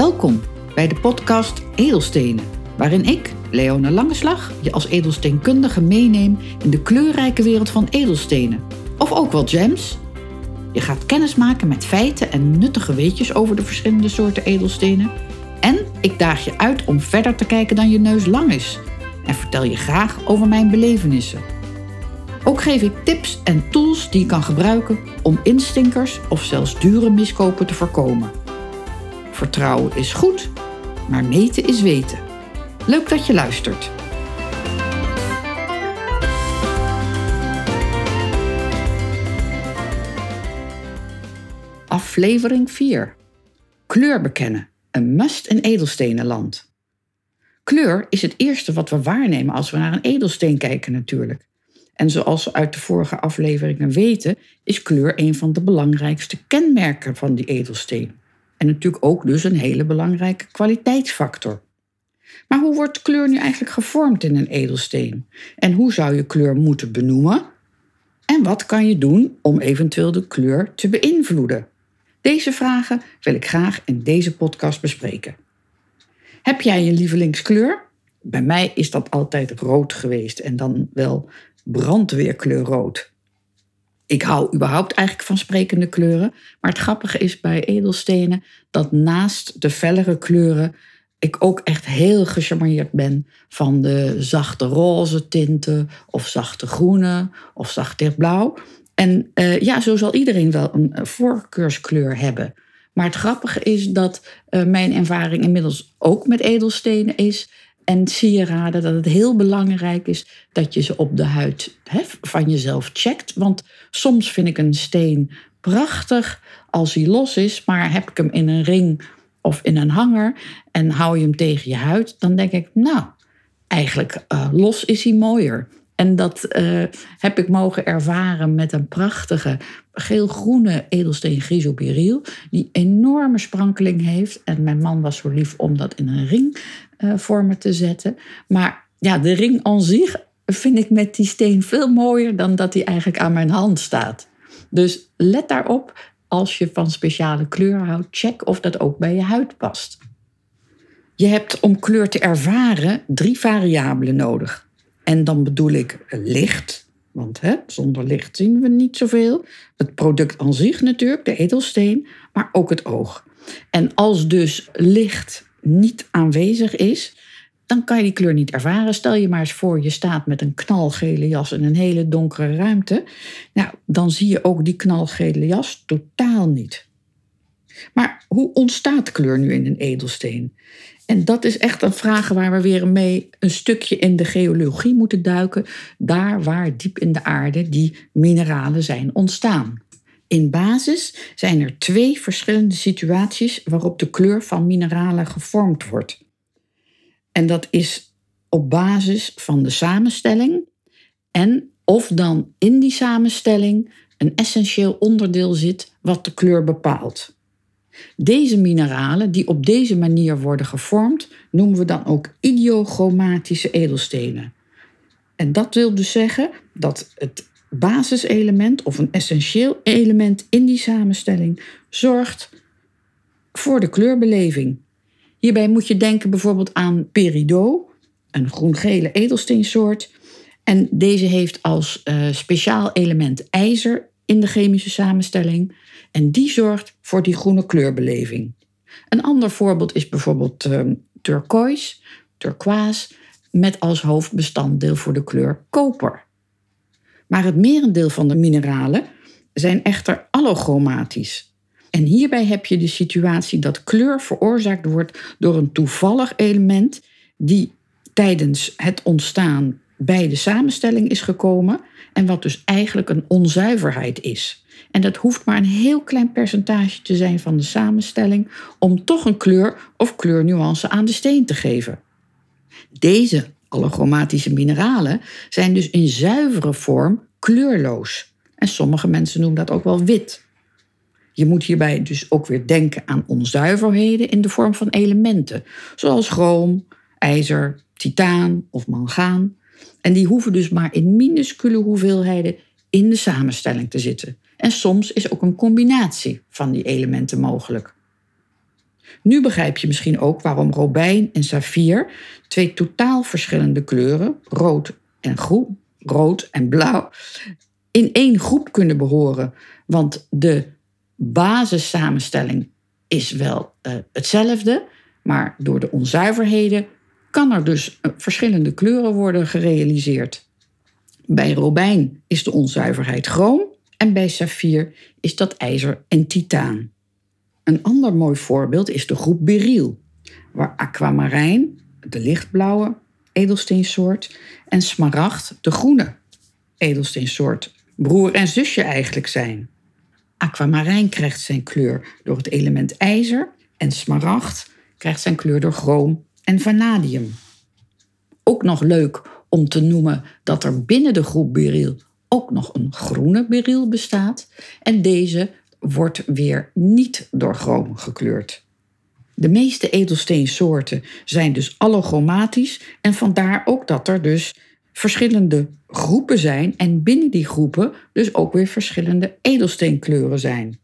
Welkom bij de podcast Edelstenen, waarin ik, Leona Langeslag, je als edelsteenkundige meeneem in de kleurrijke wereld van edelstenen. Of ook wel gems. Je gaat kennis maken met feiten en nuttige weetjes over de verschillende soorten edelstenen. En ik daag je uit om verder te kijken dan je neus lang is. En vertel je graag over mijn belevenissen. Ook geef ik tips en tools die je kan gebruiken om instinkers of zelfs dure miskopen te voorkomen. Vertrouwen is goed, maar meten is weten. Leuk dat je luistert. Aflevering 4. Kleur bekennen. Een must in edelstenenland. Kleur is het eerste wat we waarnemen als we naar een edelsteen kijken natuurlijk. En zoals we uit de vorige afleveringen weten, is kleur een van de belangrijkste kenmerken van die edelsteen. En natuurlijk ook dus een hele belangrijke kwaliteitsfactor. Maar hoe wordt kleur nu eigenlijk gevormd in een edelsteen? En hoe zou je kleur moeten benoemen? En wat kan je doen om eventueel de kleur te beïnvloeden? Deze vragen wil ik graag in deze podcast bespreken. Heb jij een lievelingskleur? Bij mij is dat altijd rood geweest en dan wel brandweerkleurrood. Ik hou überhaupt eigenlijk van sprekende kleuren. Maar het grappige is bij edelstenen dat naast de fellere kleuren ik ook echt heel gecharmeerd ben van de zachte roze tinten of zachte groene of zacht lichtblauw. En uh, ja, zo zal iedereen wel een voorkeurskleur hebben. Maar het grappige is dat uh, mijn ervaring inmiddels ook met edelstenen is en sieraden, dat het heel belangrijk is dat je ze op de huid van jezelf checkt. Want soms vind ik een steen prachtig als hij los is, maar heb ik hem in een ring of in een hanger en hou je hem tegen je huid, dan denk ik, nou, eigenlijk uh, los is hij mooier. En dat uh, heb ik mogen ervaren met een prachtige geel-groene edelsteen grisoberyl. Die enorme sprankeling heeft. En mijn man was zo lief om dat in een ring uh, voor me te zetten. Maar ja, de ring aan zich vind ik met die steen veel mooier dan dat hij eigenlijk aan mijn hand staat. Dus let daarop als je van speciale kleur houdt. Check of dat ook bij je huid past. Je hebt om kleur te ervaren drie variabelen nodig. En dan bedoel ik licht, want hè, zonder licht zien we niet zoveel. Het product aan zich natuurlijk, de edelsteen, maar ook het oog. En als dus licht niet aanwezig is, dan kan je die kleur niet ervaren. Stel je maar eens voor, je staat met een knalgele jas in een hele donkere ruimte. Nou, dan zie je ook die knalgele jas totaal niet. Maar hoe ontstaat kleur nu in een edelsteen? En dat is echt een vraag waar we weer mee een stukje in de geologie moeten duiken. Daar waar diep in de aarde die mineralen zijn ontstaan. In basis zijn er twee verschillende situaties waarop de kleur van mineralen gevormd wordt. En dat is op basis van de samenstelling en of dan in die samenstelling een essentieel onderdeel zit wat de kleur bepaalt. Deze mineralen die op deze manier worden gevormd, noemen we dan ook idiochromatische edelstenen. En dat wil dus zeggen dat het basiselement of een essentieel element in die samenstelling zorgt voor de kleurbeleving. Hierbij moet je denken bijvoorbeeld aan peridot, een groen-gele edelsteensoort. En deze heeft als uh, speciaal element ijzer in de chemische samenstelling. En die zorgt voor die groene kleurbeleving. Een ander voorbeeld is bijvoorbeeld uh, turquoise, turquoise, met als hoofdbestanddeel voor de kleur koper. Maar het merendeel van de mineralen zijn echter allochromatisch. En hierbij heb je de situatie dat kleur veroorzaakt wordt door een toevallig element die tijdens het ontstaan bij de samenstelling is gekomen en wat dus eigenlijk een onzuiverheid is. En dat hoeft maar een heel klein percentage te zijn van de samenstelling om toch een kleur of kleurnuance aan de steen te geven. Deze allochromatische mineralen zijn dus in zuivere vorm kleurloos. En sommige mensen noemen dat ook wel wit. Je moet hierbij dus ook weer denken aan onzuiverheden in de vorm van elementen, zoals chroom, ijzer, titaan of mangaan. En die hoeven dus maar in minuscule hoeveelheden in de samenstelling te zitten. En soms is ook een combinatie van die elementen mogelijk. Nu begrijp je misschien ook waarom robijn en saffier, twee totaal verschillende kleuren, rood en groen, rood en blauw, in één groep kunnen behoren. Want de basissamenstelling is wel uh, hetzelfde, maar door de onzuiverheden kan er dus uh, verschillende kleuren worden gerealiseerd. Bij robijn is de onzuiverheid chroom en bij saffier is dat ijzer en titaan. Een ander mooi voorbeeld is de groep beryl, waar aquamarijn, de lichtblauwe edelsteensoort, en smaragd, de groene edelsteensoort, broer en zusje eigenlijk zijn. Aquamarijn krijgt zijn kleur door het element ijzer en smaragd krijgt zijn kleur door chroom en vanadium. Ook nog leuk om te noemen dat er binnen de groep beryl ook nog een groene beryl bestaat en deze wordt weer niet door chroom gekleurd. De meeste edelsteensoorten zijn dus allochromatisch en vandaar ook dat er dus verschillende groepen zijn en binnen die groepen dus ook weer verschillende edelsteenkleuren zijn.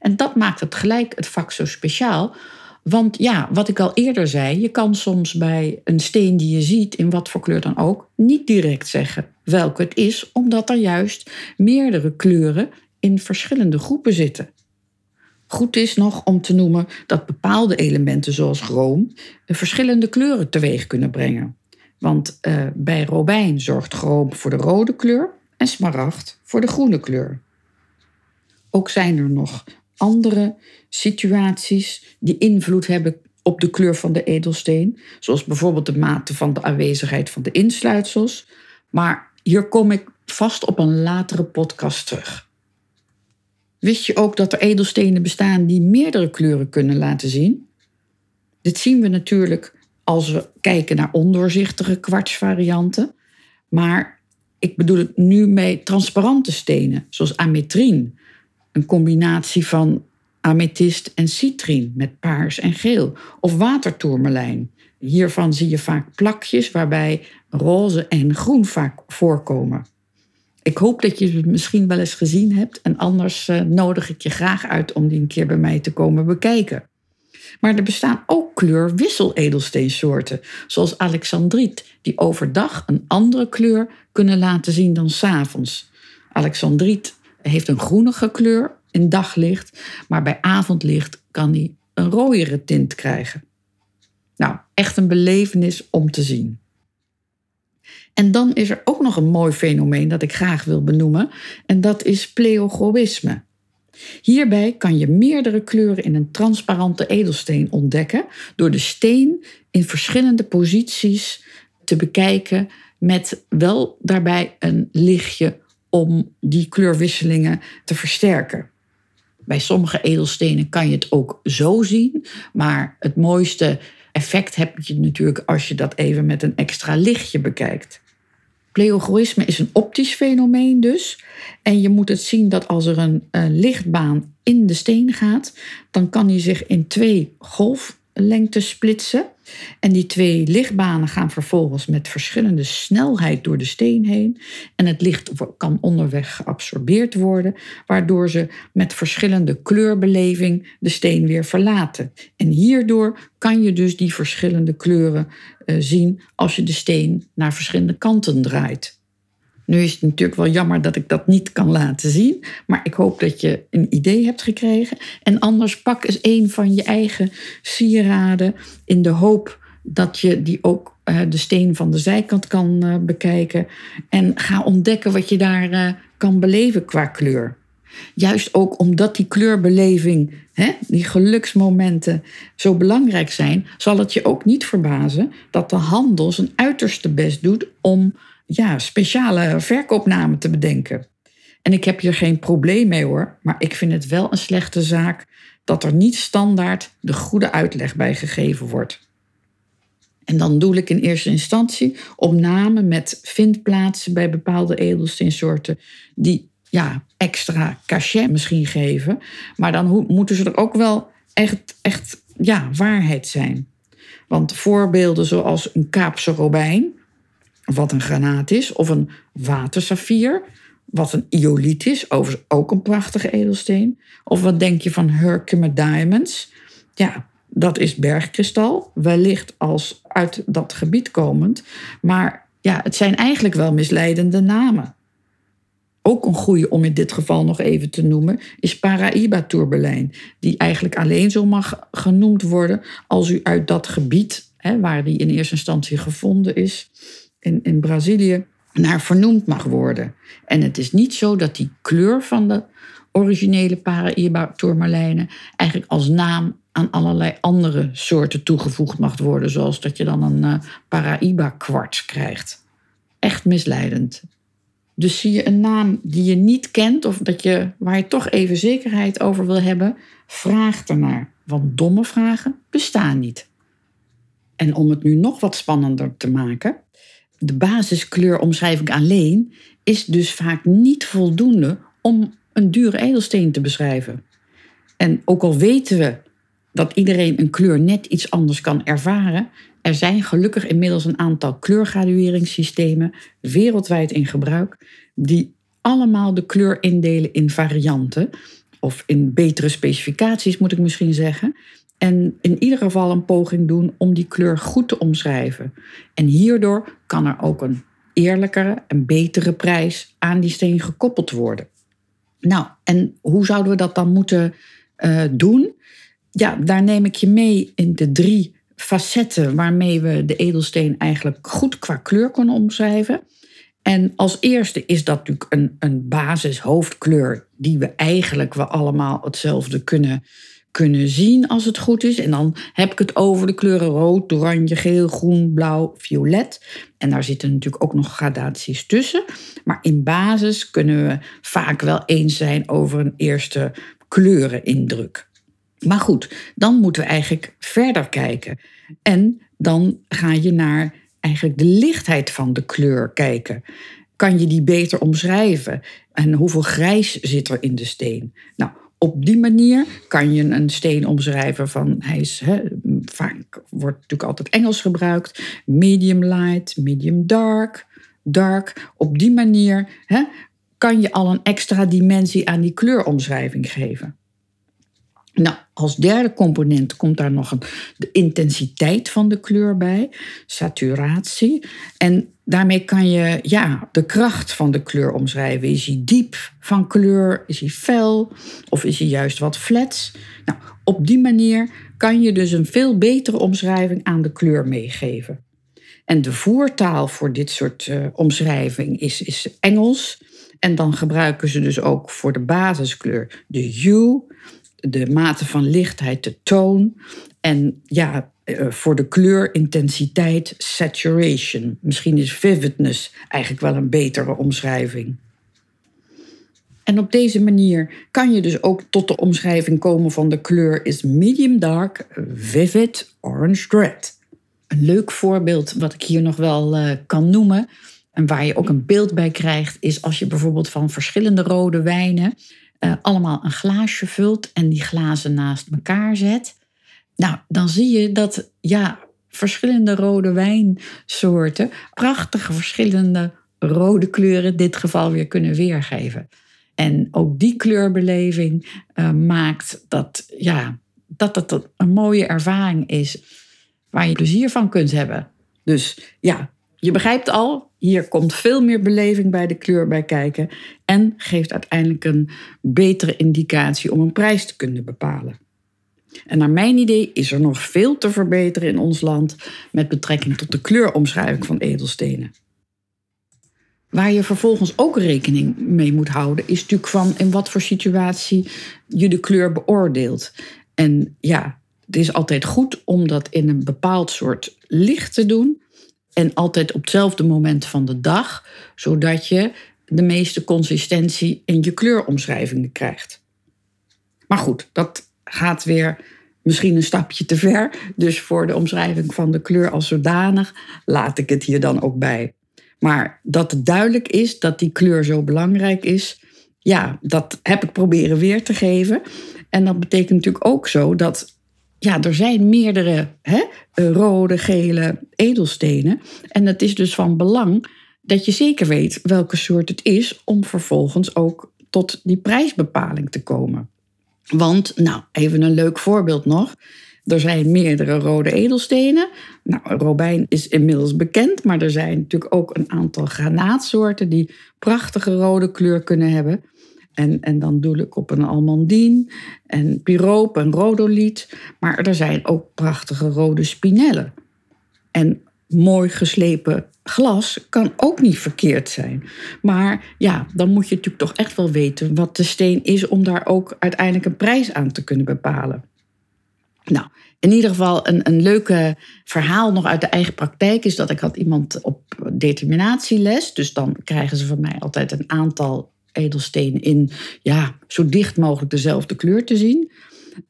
En dat maakt het gelijk het vak zo speciaal. Want ja, wat ik al eerder zei, je kan soms bij een steen die je ziet, in wat voor kleur dan ook, niet direct zeggen welke het is, omdat er juist meerdere kleuren in verschillende groepen zitten. Goed is nog om te noemen dat bepaalde elementen zoals chroom verschillende kleuren teweeg kunnen brengen. Want uh, bij robijn zorgt chroom voor de rode kleur en smaragd voor de groene kleur. Ook zijn er nog andere situaties die invloed hebben op de kleur van de edelsteen, zoals bijvoorbeeld de mate van de aanwezigheid van de insluitsels. Maar hier kom ik vast op een latere podcast terug. Wist je ook dat er edelstenen bestaan die meerdere kleuren kunnen laten zien? Dit zien we natuurlijk als we kijken naar ondoorzichtige kwartsvarianten. Maar ik bedoel het nu met transparante stenen, zoals ametrien. Een combinatie van amethyst en citrien met paars en geel. Of watertourmelijn. Hiervan zie je vaak plakjes waarbij roze en groen vaak voorkomen. Ik hoop dat je het misschien wel eens gezien hebt en anders uh, nodig ik je graag uit om die een keer bij mij te komen bekijken. Maar er bestaan ook kleurwissel-edelsteensoorten, zoals alexandriet, die overdag een andere kleur kunnen laten zien dan s'avonds. Alexandriet heeft een groenige kleur in daglicht, maar bij avondlicht kan die een rooiere tint krijgen. Nou, echt een belevenis om te zien. En dan is er ook nog een mooi fenomeen dat ik graag wil benoemen, en dat is pleochroïsme. Hierbij kan je meerdere kleuren in een transparante edelsteen ontdekken door de steen in verschillende posities te bekijken met wel daarbij een lichtje om die kleurwisselingen te versterken. Bij sommige edelstenen kan je het ook zo zien, maar het mooiste effect heb je natuurlijk als je dat even met een extra lichtje bekijkt. Pleogoïsme is een optisch fenomeen dus. En je moet het zien dat als er een, een lichtbaan in de steen gaat, dan kan die zich in twee golflengtes splitsen. En die twee lichtbanen gaan vervolgens met verschillende snelheid door de steen heen. En het licht kan onderweg geabsorbeerd worden, waardoor ze met verschillende kleurbeleving de steen weer verlaten. En hierdoor kan je dus die verschillende kleuren uh, zien als je de steen naar verschillende kanten draait. Nu is het natuurlijk wel jammer dat ik dat niet kan laten zien, maar ik hoop dat je een idee hebt gekregen. En anders pak eens een van je eigen sieraden in de hoop dat je die ook uh, de steen van de zijkant kan uh, bekijken. En ga ontdekken wat je daar uh, kan beleven qua kleur. Juist ook omdat die kleurbeleving, hè, die geluksmomenten zo belangrijk zijn, zal het je ook niet verbazen dat de handel zijn uiterste best doet om ja, speciale verkoopnamen te bedenken. En ik heb hier geen probleem mee hoor, maar ik vind het wel een slechte zaak dat er niet standaard de goede uitleg bij gegeven wordt. En dan doe ik in eerste instantie op namen met vindplaatsen bij bepaalde edelsteensoorten die ja, extra cachet misschien geven. Maar dan moeten ze er ook wel echt, echt ja, waarheid zijn. Want voorbeelden zoals een Kaapse robijn, wat een granaat is, of een watersaffier, wat een ioliet is, overigens ook een prachtige edelsteen. Of wat denk je van Herkimer Diamonds? Ja, dat is bergkristal, wellicht als uit dat gebied komend. Maar ja, het zijn eigenlijk wel misleidende namen. Ook een goede om in dit geval nog even te noemen is Paraíba-turberlijn, die eigenlijk alleen zo mag genoemd worden als u uit dat gebied, hè, waar die in eerste instantie gevonden is, in, in Brazilië, naar vernoemd mag worden. En het is niet zo dat die kleur van de originele Paraíba-turmalijnen eigenlijk als naam aan allerlei andere soorten toegevoegd mag worden, zoals dat je dan een uh, Paraíba-kwarts krijgt. Echt misleidend. Dus zie je een naam die je niet kent of dat je, waar je toch even zekerheid over wil hebben, vraag ernaar. Want domme vragen bestaan niet. En om het nu nog wat spannender te maken, de basiskleuromschrijving alleen is dus vaak niet voldoende om een dure edelsteen te beschrijven. En ook al weten we dat iedereen een kleur net iets anders kan ervaren, er zijn gelukkig inmiddels een aantal kleurgradueringssystemen wereldwijd in gebruik, die allemaal de kleur indelen in varianten, of in betere specificaties moet ik misschien zeggen. En in ieder geval een poging doen om die kleur goed te omschrijven. En hierdoor kan er ook een eerlijkere en betere prijs aan die steen gekoppeld worden. Nou, en hoe zouden we dat dan moeten uh, doen? Ja, daar neem ik je mee in de drie facetten waarmee we de edelsteen eigenlijk goed qua kleur kunnen omschrijven. En als eerste is dat natuurlijk een, een basis hoofdkleur die we eigenlijk we allemaal hetzelfde kunnen, kunnen zien als het goed is. En dan heb ik het over de kleuren rood, oranje, geel, groen, blauw, violet. En daar zitten natuurlijk ook nog gradaties tussen. Maar in basis kunnen we vaak wel eens zijn over een eerste kleurenindruk. Maar goed, dan moeten we eigenlijk verder kijken. En dan ga je naar eigenlijk de lichtheid van de kleur kijken. Kan je die beter omschrijven? En hoeveel grijs zit er in de steen? Nou, op die manier kan je een steen omschrijven van hij is vaak wordt natuurlijk altijd Engels gebruikt, medium light, medium dark, dark. Op die manier kan je al een extra dimensie aan die kleuromschrijving geven. Nou, als derde component komt daar nog een, de intensiteit van de kleur bij, saturatie. En daarmee kan je ja, de kracht van de kleur omschrijven. Is hij diep van kleur? Is hij fel? Of is hij juist wat flats? Nou, op die manier kan je dus een veel betere omschrijving aan de kleur meegeven. En de voertaal voor dit soort uh, omschrijving is, is Engels. En dan gebruiken ze dus ook voor de basiskleur de hue de mate van lichtheid, de toon. En ja, eh, voor de kleurintensiteit, saturation. Misschien is vividness eigenlijk wel een betere omschrijving. En op deze manier kan je dus ook tot de omschrijving komen van de kleur is medium dark, vivid, orange red. Een leuk voorbeeld wat ik hier nog wel uh, kan noemen en waar je ook een beeld bij krijgt, is als je bijvoorbeeld van verschillende rode wijnen uh, allemaal een glaasje vult en die glazen naast elkaar zet. Nou, dan zie je dat ja, verschillende rode wijnsoorten prachtige verschillende rode kleuren in dit geval weer kunnen weergeven. En ook die kleurbeleving uh, maakt dat, ja, dat het een mooie ervaring is waar je plezier van kunt hebben. Dus ja, je begrijpt al, hier komt veel meer beleving bij de kleur bij kijken en geeft uiteindelijk een betere indicatie om een prijs te kunnen bepalen. En naar mijn idee is er nog veel te verbeteren in ons land met betrekking tot de kleuromschrijving van edelstenen. Waar je vervolgens ook rekening mee moet houden, is natuurlijk van in wat voor situatie je de kleur beoordeelt. En ja, het is altijd goed om dat in een bepaald soort licht te doen en altijd op hetzelfde moment van de dag, zodat je de meeste consistentie in je kleuromschrijvingen krijgt. Maar goed, dat gaat weer misschien een stapje te ver. Dus voor de omschrijving van de kleur als zodanig laat ik het hier dan ook bij. Maar dat het duidelijk is dat die kleur zo belangrijk is, ja, dat heb ik proberen weer te geven. En dat betekent natuurlijk ook zo dat ja, er zijn meerdere hè, rode, gele edelstenen. En het is dus van belang dat je zeker weet welke soort het is, om vervolgens ook tot die prijsbepaling te komen. Want, nou, even een leuk voorbeeld nog. Er zijn meerdere rode edelstenen. Nou, robijn is inmiddels bekend, maar er zijn natuurlijk ook een aantal granaatsoorten die prachtige rode kleur kunnen hebben. En, en dan doe ik op een almandien en piroop en rodoliet. Maar er zijn ook prachtige rode spinellen. En mooi geslepen glas kan ook niet verkeerd zijn. Maar ja, dan moet je natuurlijk toch echt wel weten wat de steen is om daar ook uiteindelijk een prijs aan te kunnen bepalen. Nou, in ieder geval een, een leuke verhaal nog uit de eigen praktijk is dat ik had iemand op determinatieles. Dus dan krijgen ze van mij altijd een aantal edelstenen in ja, zo dicht mogelijk dezelfde kleur te zien.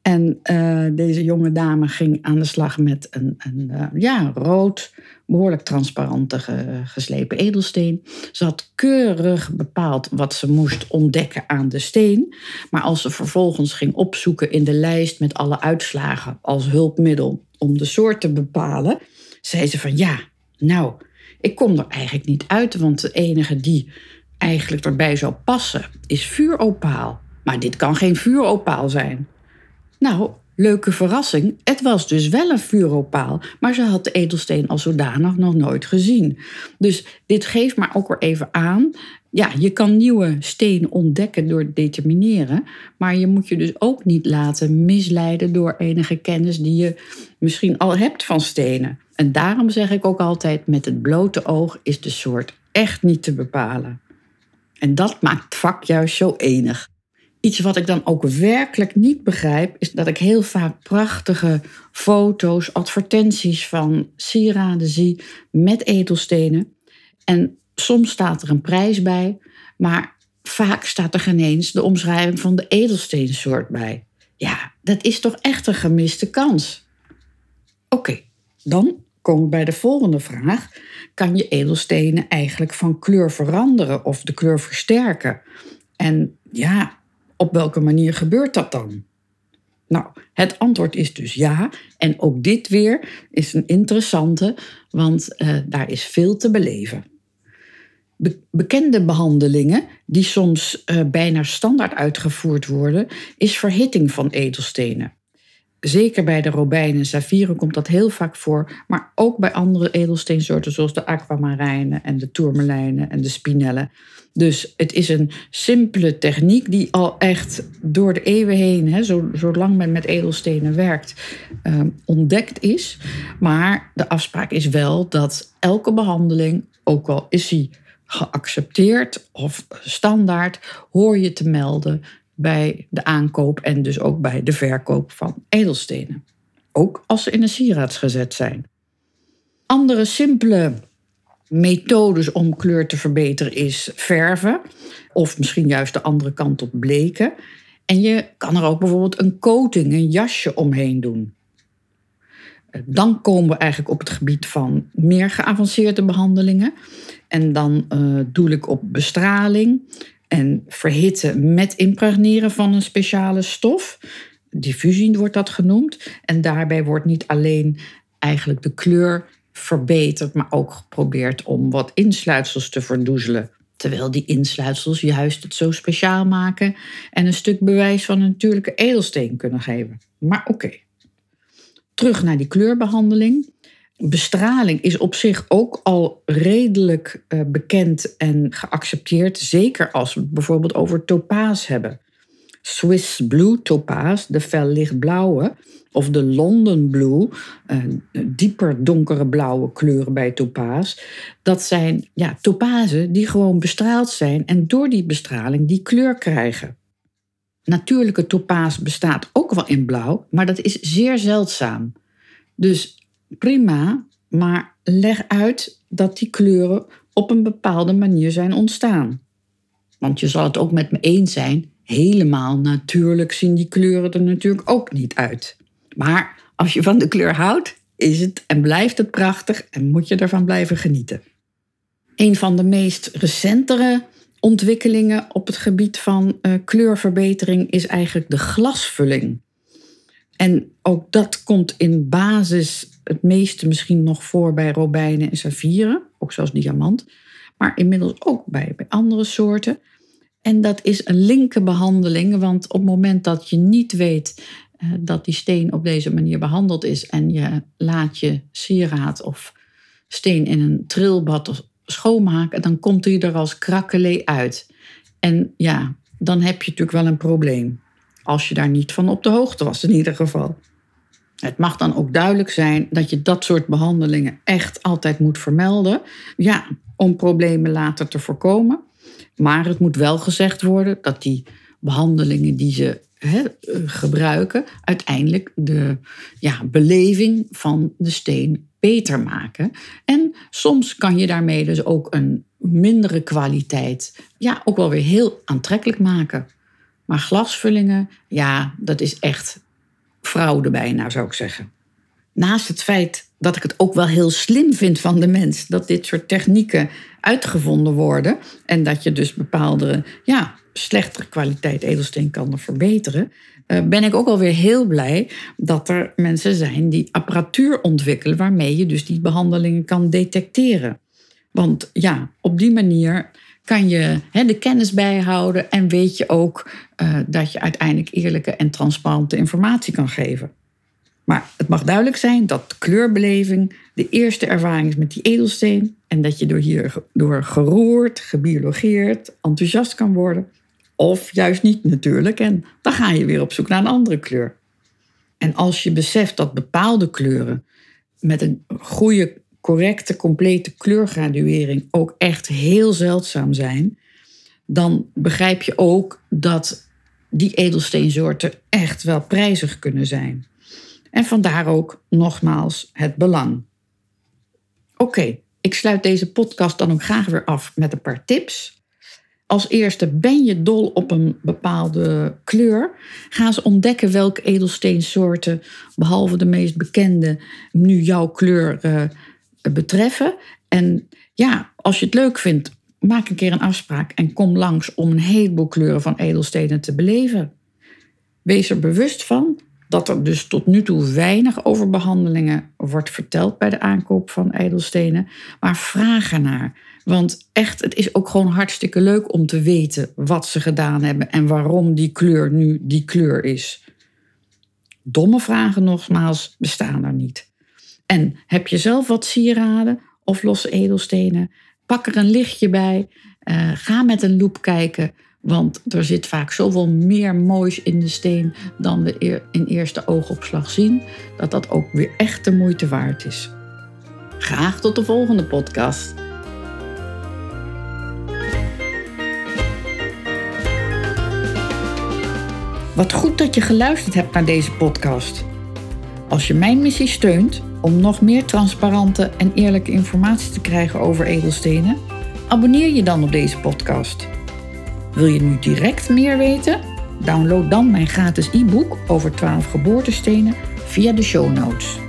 En uh, deze jonge dame ging aan de slag met een, een uh, ja, rood, behoorlijk transparante geslepen edelsteen. Ze had keurig bepaald wat ze moest ontdekken aan de steen. Maar als ze vervolgens ging opzoeken in de lijst met alle uitslagen als hulpmiddel om de soort te bepalen, zei ze van ja, nou, ik kom er eigenlijk niet uit, want de enige die eigenlijk erbij zou passen is vuuropaal. Maar dit kan geen vuuropaal zijn. Nou, leuke verrassing. Het was dus wel een vuuropaal, maar ze had de edelsteen als zodanig nog nooit gezien. Dus dit geeft maar ook weer even aan. Ja, je kan nieuwe stenen ontdekken door het determineren, maar je moet je dus ook niet laten misleiden door enige kennis die je misschien al hebt van stenen. En daarom zeg ik ook altijd: met het blote oog is de soort echt niet te bepalen. En dat maakt het vak juist zo enig. Iets wat ik dan ook werkelijk niet begrijp, is dat ik heel vaak prachtige foto's, advertenties van sieraden zie met edelstenen. En soms staat er een prijs bij, maar vaak staat er geen eens de omschrijving van de edelsteensoort bij. Ja, dat is toch echt een gemiste kans. Oké, dan komen bij de volgende vraag. Kan je edelstenen eigenlijk van kleur veranderen of de kleur versterken? En ja, op welke manier gebeurt dat dan? Nou, het antwoord is dus ja. En ook dit weer is een interessante, want uh, daar is veel te beleven. bekende behandelingen, die soms uh, bijna standaard uitgevoerd worden, is verhitting van edelstenen. Zeker bij de robijnen en saffieren komt dat heel vaak voor, maar ook bij andere edelsteensoorten zoals de aquamarijnen en de tourmalijnen en de spinellen. Dus het is een simpele techniek die al echt door de eeuwen heen, hè, zolang men met edelstenen werkt, eh, ontdekt is. Maar de afspraak is wel dat elke behandeling, ook al is die geaccepteerd of standaard, hoor je te melden bij de aankoop en dus ook bij de verkoop van edelstenen. Ook als ze in een gezet zijn. Andere simpele methodes om kleur te verbeteren is verven. Of misschien juist de andere kant op bleken. En je kan er ook bijvoorbeeld een coating, een jasje omheen doen. Dan komen we eigenlijk op het gebied van meer geavanceerde behandelingen. En dan uh, doe ik op bestraling en verhitten met impregneren van een speciale stof. Diffusie wordt dat genoemd. En daarbij wordt niet alleen eigenlijk de kleur verbeterd, maar ook geprobeerd om wat insluitsels te verdoezelen. Terwijl die insluitsels juist het zo speciaal maken en een stuk bewijs van een natuurlijke edelsteen kunnen geven. Maar oké. Terug naar die kleurbehandeling. Bestraling is op zich ook al redelijk uh, bekend en geaccepteerd. Zeker als we het bijvoorbeeld over topaas hebben. Swiss Blue topaas, de fel lichtblauwe, of de London Blue, een dieper donkere blauwe kleuren bij topaas. Dat zijn ja, topazen die gewoon bestraald zijn en door die bestraling die kleur krijgen. Natuurlijke topaas bestaat ook wel in blauw, maar dat is zeer zeldzaam. Dus prima, maar leg uit dat die kleuren op een bepaalde manier zijn ontstaan. Want je zal het ook met me eens zijn, helemaal natuurlijk zien die kleuren er natuurlijk ook niet uit. Maar als je van de kleur houdt, is het en blijft het prachtig en moet je ervan blijven genieten. Een van de meest recentere ontwikkelingen op het gebied van uh, kleurverbetering is eigenlijk de glasvulling. En ook dat komt in basis het meeste misschien nog voor bij robijnen en saffieren, ook zoals diamant, maar inmiddels ook bij, bij andere soorten. En dat is een linkerbehandeling, want op het moment dat je niet weet eh, dat die steen op deze manier behandeld is en je laat je sieraad of steen in een trilbad schoonmaken, dan komt hij er als krakkelee uit. En ja, dan heb je natuurlijk wel een probleem. Als je daar niet van op de hoogte was, in ieder geval. Het mag dan ook duidelijk zijn dat je dat soort behandelingen echt altijd moet vermelden. Ja, om problemen later te voorkomen. Maar het moet wel gezegd worden dat die behandelingen die ze gebruiken, uiteindelijk de ja, beleving van de steen beter maken. En soms kan je daarmee dus ook een mindere kwaliteit ja, ook wel weer heel aantrekkelijk maken. Maar glasvullingen, ja, dat is echt fraude bijna, zou ik zeggen. Naast het feit dat ik het ook wel heel slim vind van de mens dat dit soort technieken uitgevonden worden en dat je dus bepaalde ja, slechtere kwaliteit edelsteen kan verbeteren, uh, ben ik ook alweer heel blij dat er mensen zijn die apparatuur ontwikkelen waarmee je dus die behandelingen kan detecteren. Want ja, op die manier kan je de kennis bijhouden en weet je ook uh, dat je uiteindelijk eerlijke en transparante informatie kan geven. Maar het mag duidelijk zijn dat kleurbeleving de eerste ervaring is met die edelsteen en dat je door hier door geroerd, gebiologeerd, enthousiast kan worden. Of juist niet natuurlijk. En dan ga je weer op zoek naar een andere kleur. En als je beseft dat bepaalde kleuren met een goede, correcte, complete kleurgraduering ook echt heel zeldzaam zijn, dan begrijp je ook dat die edelsteensoorten echt wel prijzig kunnen zijn. En vandaar ook nogmaals het belang. Oké, ik sluit deze podcast dan ook graag weer af met een paar tips. Als eerste, ben je dol op een bepaalde kleur? Ga eens ontdekken welke edelsteensoorten, behalve de meest bekende, nu jouw kleur uh, betreffen. En ja, als je het leuk vindt, maak een keer een afspraak en kom langs om een heleboel kleuren van edelstenen te beleven. Wees er bewust van dat er dus tot nu toe weinig over behandelingen wordt verteld bij de aankoop van edelstenen, maar vraag ernaar. Want echt, het is ook gewoon hartstikke leuk om te weten wat ze gedaan hebben en waarom die kleur nu die kleur is. Domme vragen nogmaals bestaan er niet. En heb je zelf wat sieraden of losse edelstenen? Pak er een lichtje bij. Uh, ga met een loep kijken. Want er zit vaak zoveel meer moois in de steen dan we in eerste oogopslag zien, dat dat ook weer echt de moeite waard is. Graag tot de volgende podcast. Wat goed dat je geluisterd hebt naar deze podcast. Als je mijn missie steunt om nog meer transparante en eerlijke informatie te krijgen over edelstenen, abonneer je dan op deze podcast. Wil je nu direct meer weten? Download dan mijn gratis e-book over 12 geboortestenen via de show notes.